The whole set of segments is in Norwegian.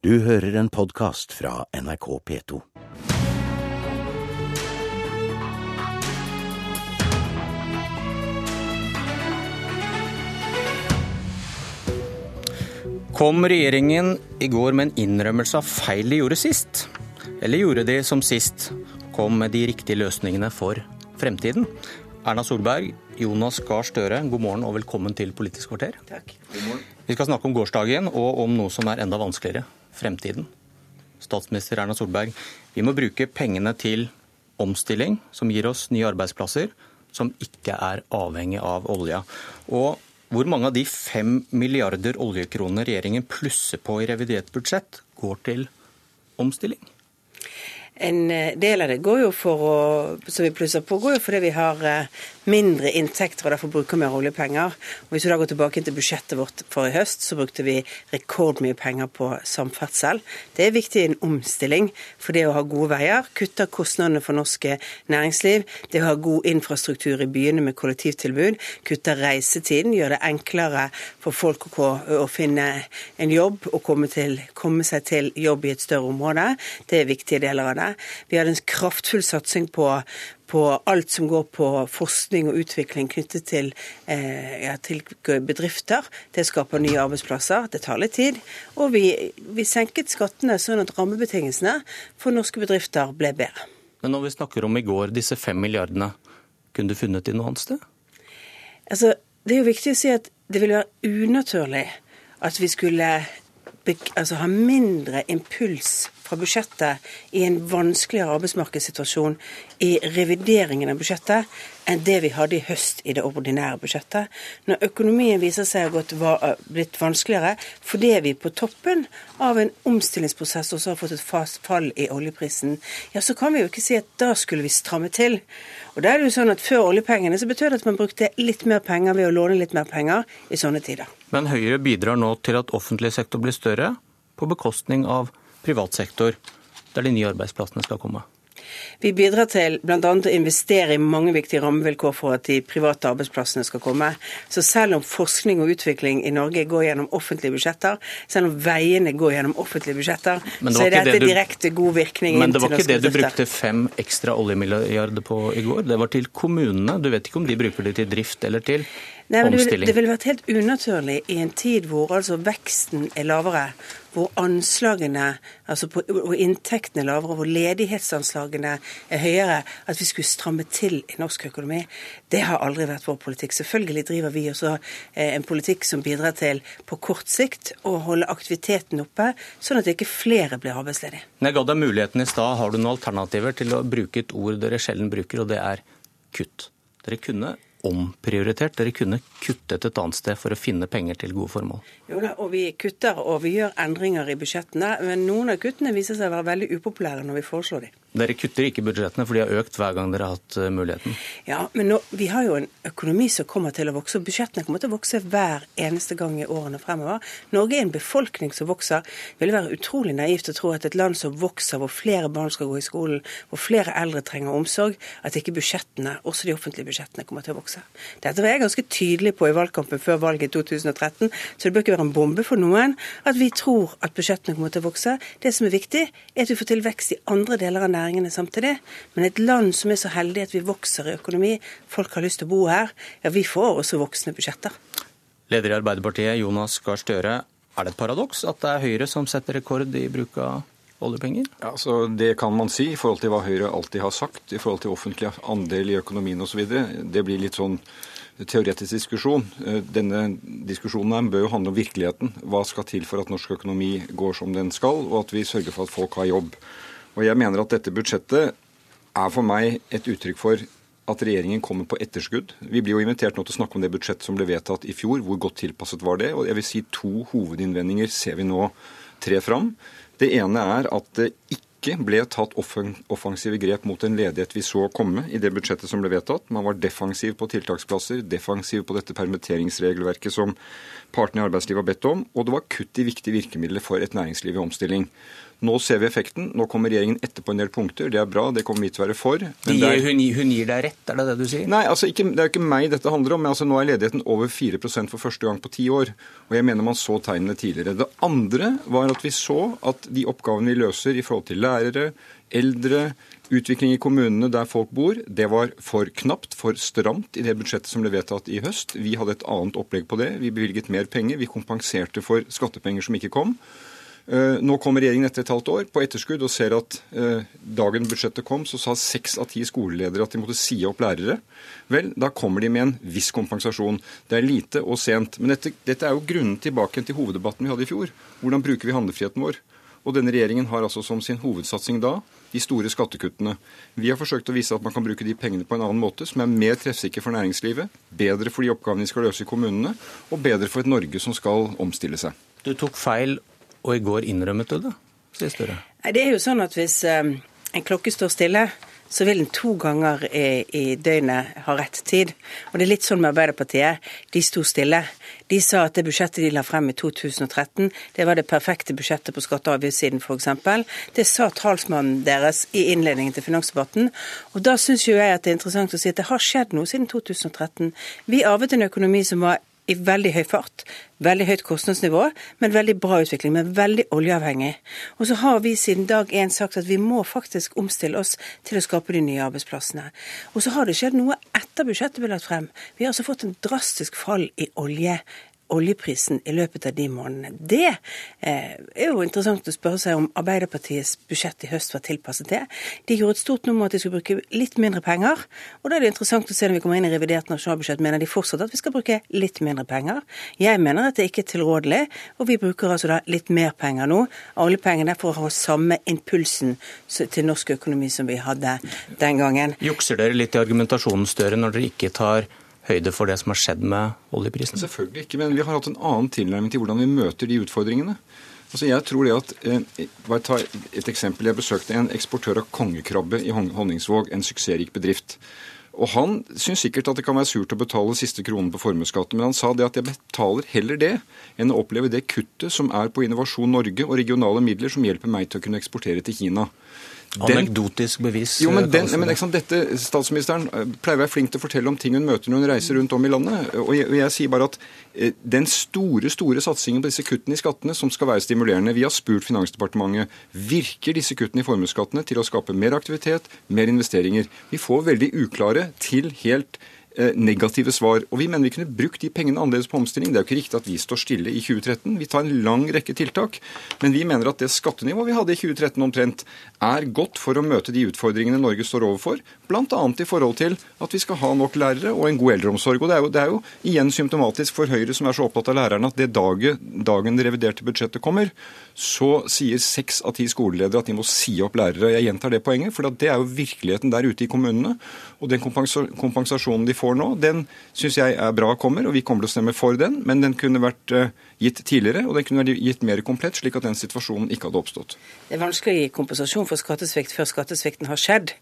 Du hører en podkast fra NRK P2. Kom regjeringen i går med en innrømmelse av feil de gjorde sist? Eller gjorde de som sist, kom med de riktige løsningene for fremtiden? Erna Solberg, Jonas Gahr Støre, god morgen og velkommen til Politisk kvarter. Takk. God morgen. Vi skal snakke om gårsdagen og om noe som er enda vanskeligere fremtiden. Statsminister Erna Solberg, vi må bruke pengene til omstilling som gir oss nye arbeidsplasser, som ikke er avhengig av olja. Og hvor mange av de fem milliarder oljekroner regjeringen plusser på i revidert budsjett, går til omstilling? En eh, del av det går jo for å, som vi plusser på, går jo fordi vi har eh, mindre inntekter og derfor bruker mer oljepenger. Og Hvis vi da går tilbake til budsjettet vårt for i høst, så brukte vi rekordmye penger på samferdsel. Det er viktig i en omstilling, for det å ha gode veier kutter kostnadene for norsk næringsliv. Det å ha god infrastruktur i byene med kollektivtilbud kutter reisetiden, gjør det enklere for folk å, å finne en jobb og komme, til, komme seg til jobb i et større område. Det er viktige deler av det. Vi hadde en kraftfull satsing på, på alt som går på forskning og utvikling knyttet til, eh, ja, til bedrifter. Det skaper nye arbeidsplasser. Det tar litt tid. Og vi, vi senket skattene sånn at rammebetingelsene for norske bedrifter ble bedre. Men når vi snakker om i går, disse fem milliardene, kunne du funnet de noe annet sted? Altså, det er jo viktig å si at det ville være unaturlig at vi skulle altså, ha mindre impuls fra budsjettet i en vanskeligere arbeidsmarkedssituasjon i revideringen av budsjettet enn det vi hadde i høst i det ordinære budsjettet. Når økonomien viser seg å ha blitt vanskeligere fordi vi på toppen av en omstillingsprosess også har fått et fast fall i oljeprisen, ja, så kan vi jo ikke si at da skulle vi stramme til. Og da er det jo sånn at Før oljepengene så betød det at man brukte litt mer penger ved å låne litt mer penger i sånne tider. Men Høyre bidrar nå til at offentlig sektor blir større, på bekostning av privat sektor, der de nye arbeidsplassene skal komme? Vi bidrar til bl.a. å investere i mange viktige rammevilkår for at de private arbeidsplassene skal komme. Så selv om forskning og utvikling i Norge går gjennom offentlige budsjetter, selv om veiene går gjennom offentlige budsjetter, så er dette det du... direkte god virkning Men det var ikke det du brukte fem ekstra oljemilliarder på i går? Det var til kommunene. Du vet ikke om de bruker det til drift eller til Nei, men det, det ville vært helt unaturlig i en tid hvor altså veksten er lavere, hvor anslagene altså på, og inntektene er lavere, hvor ledighetsanslagene er høyere, at vi skulle stramme til i norsk økonomi. Det har aldri vært vår politikk. Selvfølgelig driver vi også eh, en politikk som bidrar til på kort sikt å holde aktiviteten oppe, sånn at ikke flere blir arbeidsledige. Når Jeg ga deg muligheten i stad. Har du noen alternativer til å bruke et ord dere sjelden bruker, og det er kutt? Dere kunne omprioritert. Dere kunne kuttet et annet sted for å finne penger til gode formål. Jo da, og vi kutter og vi gjør endringer i budsjettene, men noen av kuttene viser seg å være veldig upopulære når vi foreslår dem. Dere kutter ikke budsjettene, for de har økt hver gang dere har hatt eh, muligheten? Ja, men nå, vi har jo en økonomi som kommer til å vokse, og budsjettene kommer til å vokse hver eneste gang i årene fremover. Norge er en befolkning som vokser. Det ville være utrolig naivt å tro at et land som vokser, hvor flere barn skal gå i skolen, hvor flere eldre trenger omsorg, at ikke budsjettene, også de offentlige budsjettene, kommer til å vokse. Dette var jeg ganske tydelig på i valgkampen før valget i 2013, så det bør ikke være en bombe for noen at vi tror at budsjettene kommer til å vokse. Det som er viktig, er at vi får til vekst i andre deler av næringslivet næringene samtidig. Men et land som er så heldig at vi vokser i økonomi, folk har lyst til å bo her, ja, vi får også voksne budsjetter. Leder i Arbeiderpartiet, Jonas Gahr Støre. Er det et paradoks at det er Høyre som setter rekord i bruk av oljepenger? Ja, så Det kan man si i forhold til hva Høyre alltid har sagt i forhold til offentlig andel i økonomien osv. Det blir litt sånn teoretisk diskusjon. Denne diskusjonen bør jo handle om virkeligheten. Hva skal til for at norsk økonomi går som den skal, og at vi sørger for at folk har jobb. Og jeg mener at dette budsjettet er for meg et uttrykk for at regjeringen kommer på etterskudd. Vi blir jo invitert nå til å snakke om det budsjettet som ble vedtatt i fjor. Hvor godt tilpasset var det? Og jeg vil si to hovedinnvendinger ser vi nå tre fram. Det ene er at det ikke ble tatt offensive grep mot en ledighet vi så komme i det budsjettet som ble vedtatt. Man var defensiv på tiltaksplasser, defensiv på dette permitteringsregelverket som partene i arbeidslivet har bedt om, og det var kutt i viktige virkemidler for et næringsliv i omstilling. Nå ser vi effekten. Nå kommer regjeringen etter på en del punkter. Det er bra, det kommer vi til å være for. De, er... hun, hun, gir deg rett, er det det du sier? Nei, altså ikke, det er jo ikke meg dette handler om. men altså Nå er ledigheten over 4% for første gang på ti år. Og jeg mener man så tegnene tidligere. Det andre var at vi så at de oppgavene vi løser i forhold til lærere, eldre, utvikling i kommunene der folk bor, det var for knapt, for stramt i det budsjettet som ble vedtatt i høst. Vi hadde et annet opplegg på det. Vi bevilget mer penger. Vi kompenserte for skattepenger som ikke kom. Eh, nå kommer regjeringen etter et halvt år på etterskudd og ser at eh, dagen budsjettet kom, så sa seks av ti skoleledere at de måtte si opp lærere. Vel, da kommer de med en viss kompensasjon. Det er lite og sent. Men dette, dette er jo grunnen tilbake til hoveddebatten vi hadde i fjor. Hvordan bruker vi handlefriheten vår? Og denne regjeringen har altså som sin hovedsatsing da de store skattekuttene. Vi har forsøkt å vise at man kan bruke de pengene på en annen måte, som er mer treffsikker for næringslivet, bedre for de oppgavene de skal løse i kommunene, og bedre for et Norge som skal omstille seg. Du tok feil og i går innrømmet du det, sier Støre. Det er jo sånn at hvis um, en klokke står stille, så vil den to ganger i, i, døgnet ha rett tid. Og det er litt sånn med Arbeiderpartiet. De sto stille. De sa at det budsjettet de la frem i 2013, det var det perfekte budsjettet på skatte- og avgiftssiden f.eks. Det sa talsmannen deres i innledningen til finansdebatten. Og da syns jo jeg at det er interessant å si at det har skjedd noe siden 2013. Vi arvet en økonomi som var i veldig høy fart. Veldig høyt kostnadsnivå, men veldig bra utvikling. Men veldig oljeavhengig. Og så har vi siden dag én sagt at vi må faktisk omstille oss til å skape de nye arbeidsplassene. Og så har det skjedd noe etter budsjettet ble lagt frem. Vi har altså fått en drastisk fall i olje oljeprisen i løpet av de månedene. Det eh, er jo interessant å spørre seg om Arbeiderpartiets budsjett i høst var tilpasset det. De gjorde et stort nummer at de skulle bruke litt mindre penger. Og da er det interessant å se når vi kommer inn i revidert nasjonalbudsjett, mener de fortsatt at vi skal bruke litt mindre penger. Jeg mener at det ikke er tilrådelig, og vi bruker altså da litt mer penger nå. Oljepengene for å ha samme impulsen til norsk økonomi som vi hadde den gangen. Jukser dere litt i argumentasjonen Støre, når dere ikke tar høyde for det som har skjedd med oljeprisen? Selvfølgelig ikke, men vi har hatt en annen tilnærming til hvordan vi møter de utfordringene. Altså jeg tror det at, eh, bare ta et eksempel. Jeg besøkte en eksportør av kongekrabbe i Honningsvåg, en suksessrik bedrift. Og Han syns sikkert at det kan være surt å betale siste kronen på formuesskatten, men han sa det at jeg betaler heller det enn å oppleve det kuttet som er på Innovasjon Norge og regionale midler som hjelper meg til å kunne eksportere til Kina. Anekdotisk bevis. Jo, men, den, men liksom, dette, Statsministeren eh, pleier å være flink til å fortelle om ting hun møter når hun reiser rundt om i landet. Og jeg, og jeg sier bare at eh, den store store satsingen på disse kuttene i skattene som skal være stimulerende Vi har spurt Finansdepartementet virker disse kuttene i formuesskattene til å skape mer aktivitet, mer investeringer. Vi får veldig uklare til helt Eh, negative svar. Og vi mener vi kunne brukt de pengene annerledes på omstilling. Det er jo ikke riktig at vi står stille i 2013. Vi tar en lang rekke tiltak. Men vi mener at det skattenivået vi hadde i 2013 omtrent, er godt for å møte de utfordringene Norge står overfor. Bl.a. i forhold til at vi skal ha nok lærere og en god eldreomsorg. Og det er, jo, det er jo igjen symptomatisk for Høyre, som er så opptatt av lærerne, at det dagen, dagen det reviderte budsjettet kommer, så sier seks av ti skoleledere at de må si opp lærere. Jeg gjentar det poenget, for det er jo virkeligheten der ute i kommunene. Og den kompensasjonen de får nå, den syns jeg er bra kommer, og vi kommer til å stemme for den. Men den kunne vært eh, gitt tidligere, og den kunne vært gitt mer komplett, slik at den situasjonen ikke hadde oppstått. Det er vanskelig å gi kompensasjon for skattesvikt før skattesvikten har skjedd.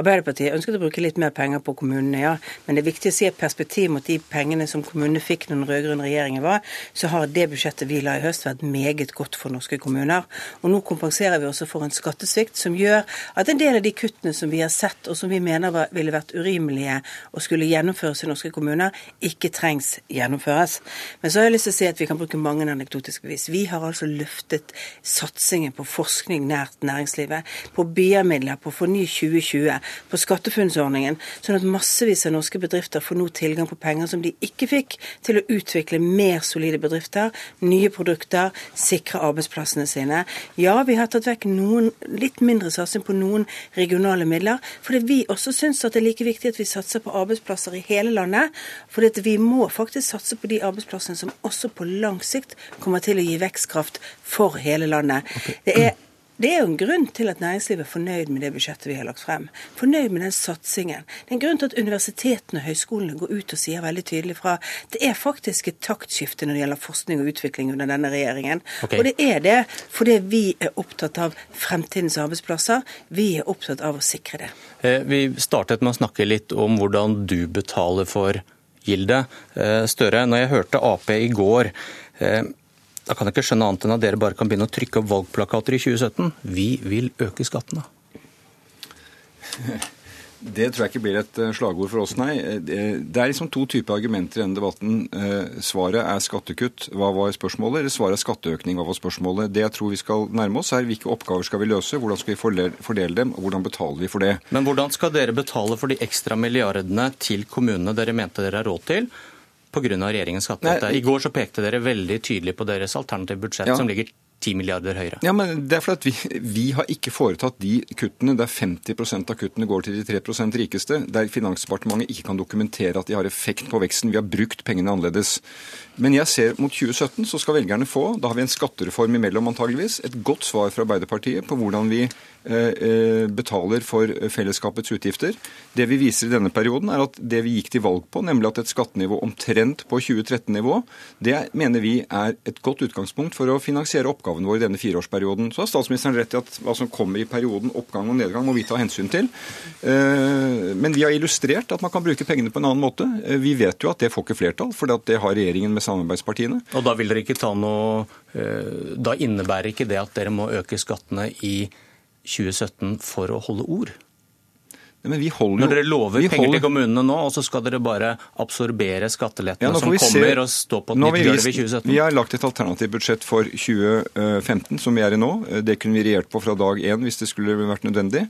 Arbeiderpartiet ønsket å bruke litt mer penger på kommunene, ja. Men det er viktig å se perspektiv mot de pengene som kommunene fikk når den rød-grønne regjeringen var. Så har det budsjettet vi la i høst vært meget godt for norske kommuner. Og nå kompenserer vi også for en skattesvikt som gjør at en del av de kuttene som vi har sett, og som vi mener ville vært urimelige og skulle gjennomføres i norske kommuner, ikke trengs gjennomføres. Men så har jeg lyst til å si at vi kan bruke mange anekdotiske bevis. Vi har altså løftet satsingen på forskning nært næringslivet, på BIA-midler, på Forny 2020, på SkatteFUNN-ordningen, sånn at massevis av norske bedrifter får nå tilgang på penger som de ikke fikk til å utvikle mer solide bedrifter, nye produkter, sikre arbeidsplassene sine. Ja, vi har tatt vekk noen, litt mindre satsing på noen regionale midler, fordi vi også syns at det er like viktig at vi satser på arbeidsplasser i hele landet. For vi må faktisk satse på de arbeidsplassene som også på lang sikt kommer til å gi vekstkraft for hele landet. Okay. Det er Det er jo en grunn til at næringslivet er fornøyd med det budsjettet vi har lagt frem. Fornøyd med den satsingen. Det er en grunn til at universitetene og høyskolene går ut og sier veldig tydelig fra. Det er faktisk et taktskifte når det gjelder forskning og utvikling under denne regjeringen. Okay. Og det er det fordi vi er opptatt av fremtidens arbeidsplasser. Vi er opptatt av å sikre det. Eh, vi startet med å snakke litt om hvordan du betaler for Gilde. Eh, Støre, når jeg hørte Ap i går eh, da kan jeg ikke skjønne annet enn at dere bare kan begynne å trykke opp valgplakater i 2017. Vi vil øke skattene. Det tror jeg ikke blir et eh, slagord for oss, nei. Det er liksom to typer argumenter i denne debatten. Eh, svaret er skattekutt, hva var spørsmålet? Eller svaret er skatteøkning, hva var spørsmålet? Det jeg tror vi skal nærme oss, er hvilke oppgaver skal vi løse, hvordan skal vi fordele dem, og hvordan betaler vi for det? Men hvordan skal dere betale for de ekstra milliardene til kommunene dere mente dere har råd til? Pga. regjeringens skattelette. I går så pekte dere veldig tydelig på deres alternative budsjett, ja. som ligger 10 milliarder høyere. Ja, men det er fordi vi, vi, har ikke foretatt de kuttene der 50% av kuttene går til de 3% rikeste, der Finansdepartementet ikke kan dokumentere at de har effekt på veksten. Vi har brukt pengene annerledes. Men jeg ser mot 2017 så skal velgerne få, da har vi en skattereform imellom antageligvis, et godt svar fra Arbeiderpartiet på hvordan vi betaler for fellesskapets utgifter. Det vi viser i denne perioden, er at det vi gikk til valg på, nemlig at et skattenivå omtrent på 2013-nivå, det mener vi er et godt utgangspunkt for å finansiere oppgavene våre i denne fireårsperioden. Så har statsministeren rett i at hva som kommer i perioden oppgang og nedgang, må vi ta hensyn til. Eh, men vi har illustrert at man kan bruke pengene på en annen måte. Vi vet jo at det får ikke flertall, for det har regjeringen med samarbeidspartiene. Og da vil dere ikke ta noe Da innebærer ikke det at dere må øke skattene i 2017 for å holde ord? Men vi holder jo, Når dere lover penger holder... til kommunene nå, og så skal dere bare absorbere skattelettene ja, som kommer se... og stå på et nytt gulv i 2017? Vi har lagt et alternativt budsjett for 2015, som vi er i nå. Det kunne vi regjert på fra dag én hvis det skulle vært nødvendig.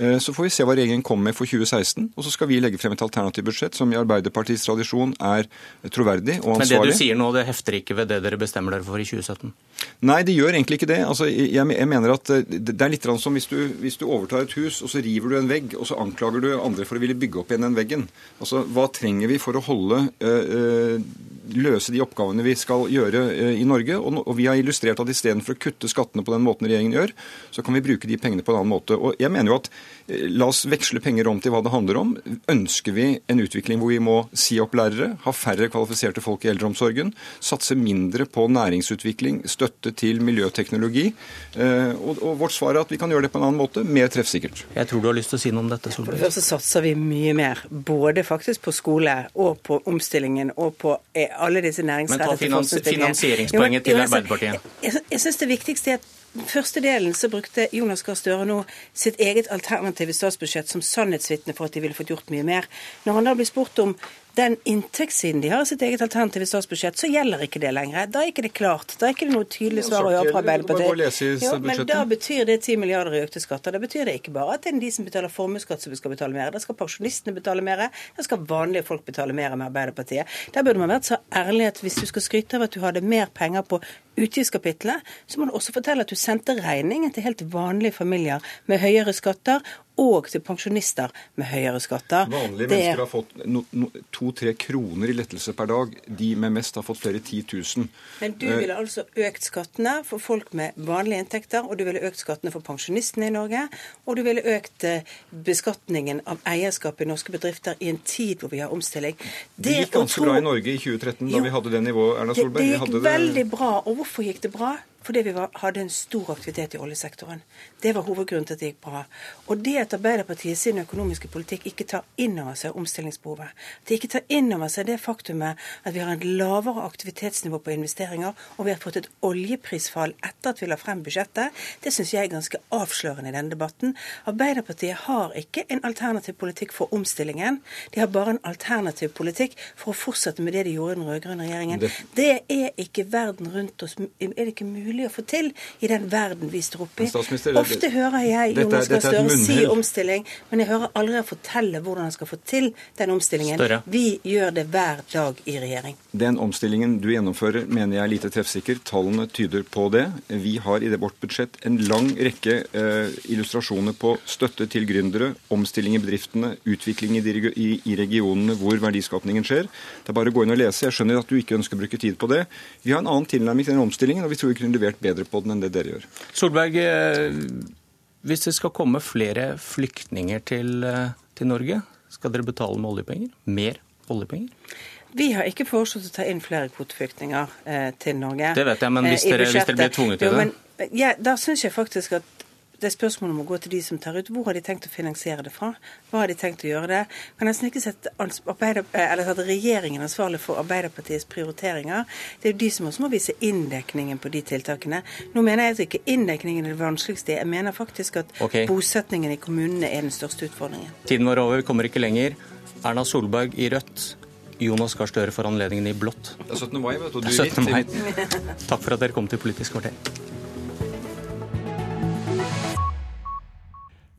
Eh, så får vi se hva regjeringen kommer med for 2016. Og så skal vi legge frem et alternativt budsjett som i Arbeiderpartiets tradisjon er troverdig og ansvarlig. Men det du sier nå, det hefter ikke ved det dere bestemmer dere for i 2017? Nei, det gjør egentlig ikke det. Altså, jeg, mener at eh, Det er litt som hvis du, hvis du, overtar et hus, og så river du en vegg, og så anklager du andre for å ville bygge opp igjen den veggen. Altså, Hva trenger vi for å holde øh, løse de oppgavene vi skal gjøre i Norge. Og, vi har illustrert at istedenfor å kutte skattene på den måten regjeringen gjør, så kan vi bruke de pengene på en annen måte. Og jeg mener jo at La oss veksle penger om til hva det handler om. Ønsker vi en utvikling hvor vi må si opp lærere, ha færre kvalifiserte folk i eldreomsorgen, satse mindre på næringsutvikling, støtte til miljøteknologi? Eh, og, og vårt svar er at vi kan gjøre det på en annen måte, mer treffsikkert. Jeg tror du har lyst til å si noe om dette, Solberg. For det første satser vi mye mer, både faktisk på skole og på omstillingen og på eh, alle disse næringsrettede Men ta finansieringspoenget til Arbeiderpartiet. Jeg, jeg, jeg synes det viktigste er at første delen så brukte Jonas Gahr Støre nå sitt eget alternative statsbudsjett som sannhetsvitne for at de ville fått gjort mye mer. Når han da blir spurt om den inntektssiden de har i sitt eget alternative statsbudsjett, så gjelder ikke det lenger. Da er ikke det klart. Da er ikke det noe tydelig svar å gjøre fra Arbeiderpartiet. Jo, men da betyr det 10 milliarder i økte skatter. Da betyr det ikke bare at det er de som betaler formuesskatt som skal betale mer. Da skal pensjonistene betale mer. Da skal vanlige folk betale mer med Arbeiderpartiet. Der burde man vært så ærlig at hvis du skal skryte av at du hadde mer penger på utgiftskapitlet, så må du også fortelle at du sendte regningen til helt vanlige familier med høyere skatter og til pensjonister med høyere skatter. Vanlige det... mennesker har fått no, no, to-tre kroner i lettelse per dag. De med mest har fått flere titusen. Men du ville uh, altså økt skattene for folk med vanlige inntekter, og du ville økt skattene for pensjonistene i Norge, og du ville økt uh, beskatningen av eierskap i norske bedrifter i en tid hvor vi har omstilling. Det, det gikk ganske tro... bra i Norge i 2013, da jo, vi hadde det nivået, Erna Solberg. Det, det gikk veldig bra. Og hvorfor gikk det bra? Fordi vi var, hadde en stor aktivitet i oljesektoren. Det var hovedgrunnen til at det gikk bra. Og det at Arbeiderpartiet sin økonomiske politikk ikke tar inn over seg omstillingsbehovet, at de ikke tar inn over seg det faktumet at vi har et lavere aktivitetsnivå på investeringer, og vi har fått et oljeprisfall etter at vi la frem budsjettet, det syns jeg er ganske avslørende i denne debatten. Arbeiderpartiet har ikke en alternativ politikk for omstillingen. De har bare en alternativ politikk for å fortsette med det de gjorde i den rød-grønne regjeringen. Det... det er ikke verden rundt oss Er det ikke mulig? Mulig å få til i den verden vi står oppe i. Ofte hører jeg Jonas Gahr Støre si omstilling, men jeg hører aldri fortelle hvordan han skal få til den omstillingen. Større. Vi gjør det hver dag i regjering. Den omstillingen du gjennomfører, mener jeg er lite treffsikker. Tallene tyder på det. Vi har i det vårt budsjett en lang rekke eh, illustrasjoner på støtte til gründere, omstilling i bedriftene, utvikling i, i, i regionene hvor verdiskapningen skjer. Det er bare å gå inn og lese. Jeg skjønner at du ikke ønsker å bruke tid på det. Vi har en annen tilnærming til den omstillingen, og vi tror vi kunne levere levert bedre på den enn det dere gjør. Solberg, eh, hvis det skal komme flere flyktninger til, eh, til Norge, skal dere betale med oljepenger? Mer oljepenger? Vi har ikke foreslått å ta inn flere kvoteflyktninger eh, til Norge. Det vet jeg, men eh, hvis dere- hvis dere blir tvunget til jo, det? Men, ja, da syns jeg faktisk at det spørsmålet må gå til de som tar ut. Hvor har de tenkt å finansiere det fra? Hva har de tenkt å gjøre det? Kan nesten ikke sette, arbeider, eh, sette regjeringen ansvarlig for Arbeiderpartiets prioriteringer. Det er jo de som også må vise inndekningen på de tiltakene. Nå mener jeg at ikke inndekningen er det vanskeligste. Jeg mener faktisk at okay. bosetningen i kommunene er den største utfordringen. Tiden vår er over, vi kommer ikke lenger. Erna Solberg i rødt. Jonas Gahr Støre får anledningen i blått. Det er 17. mai, vet du. du Det er er 17. mai. Takk for at dere kom til Politisk kvarter.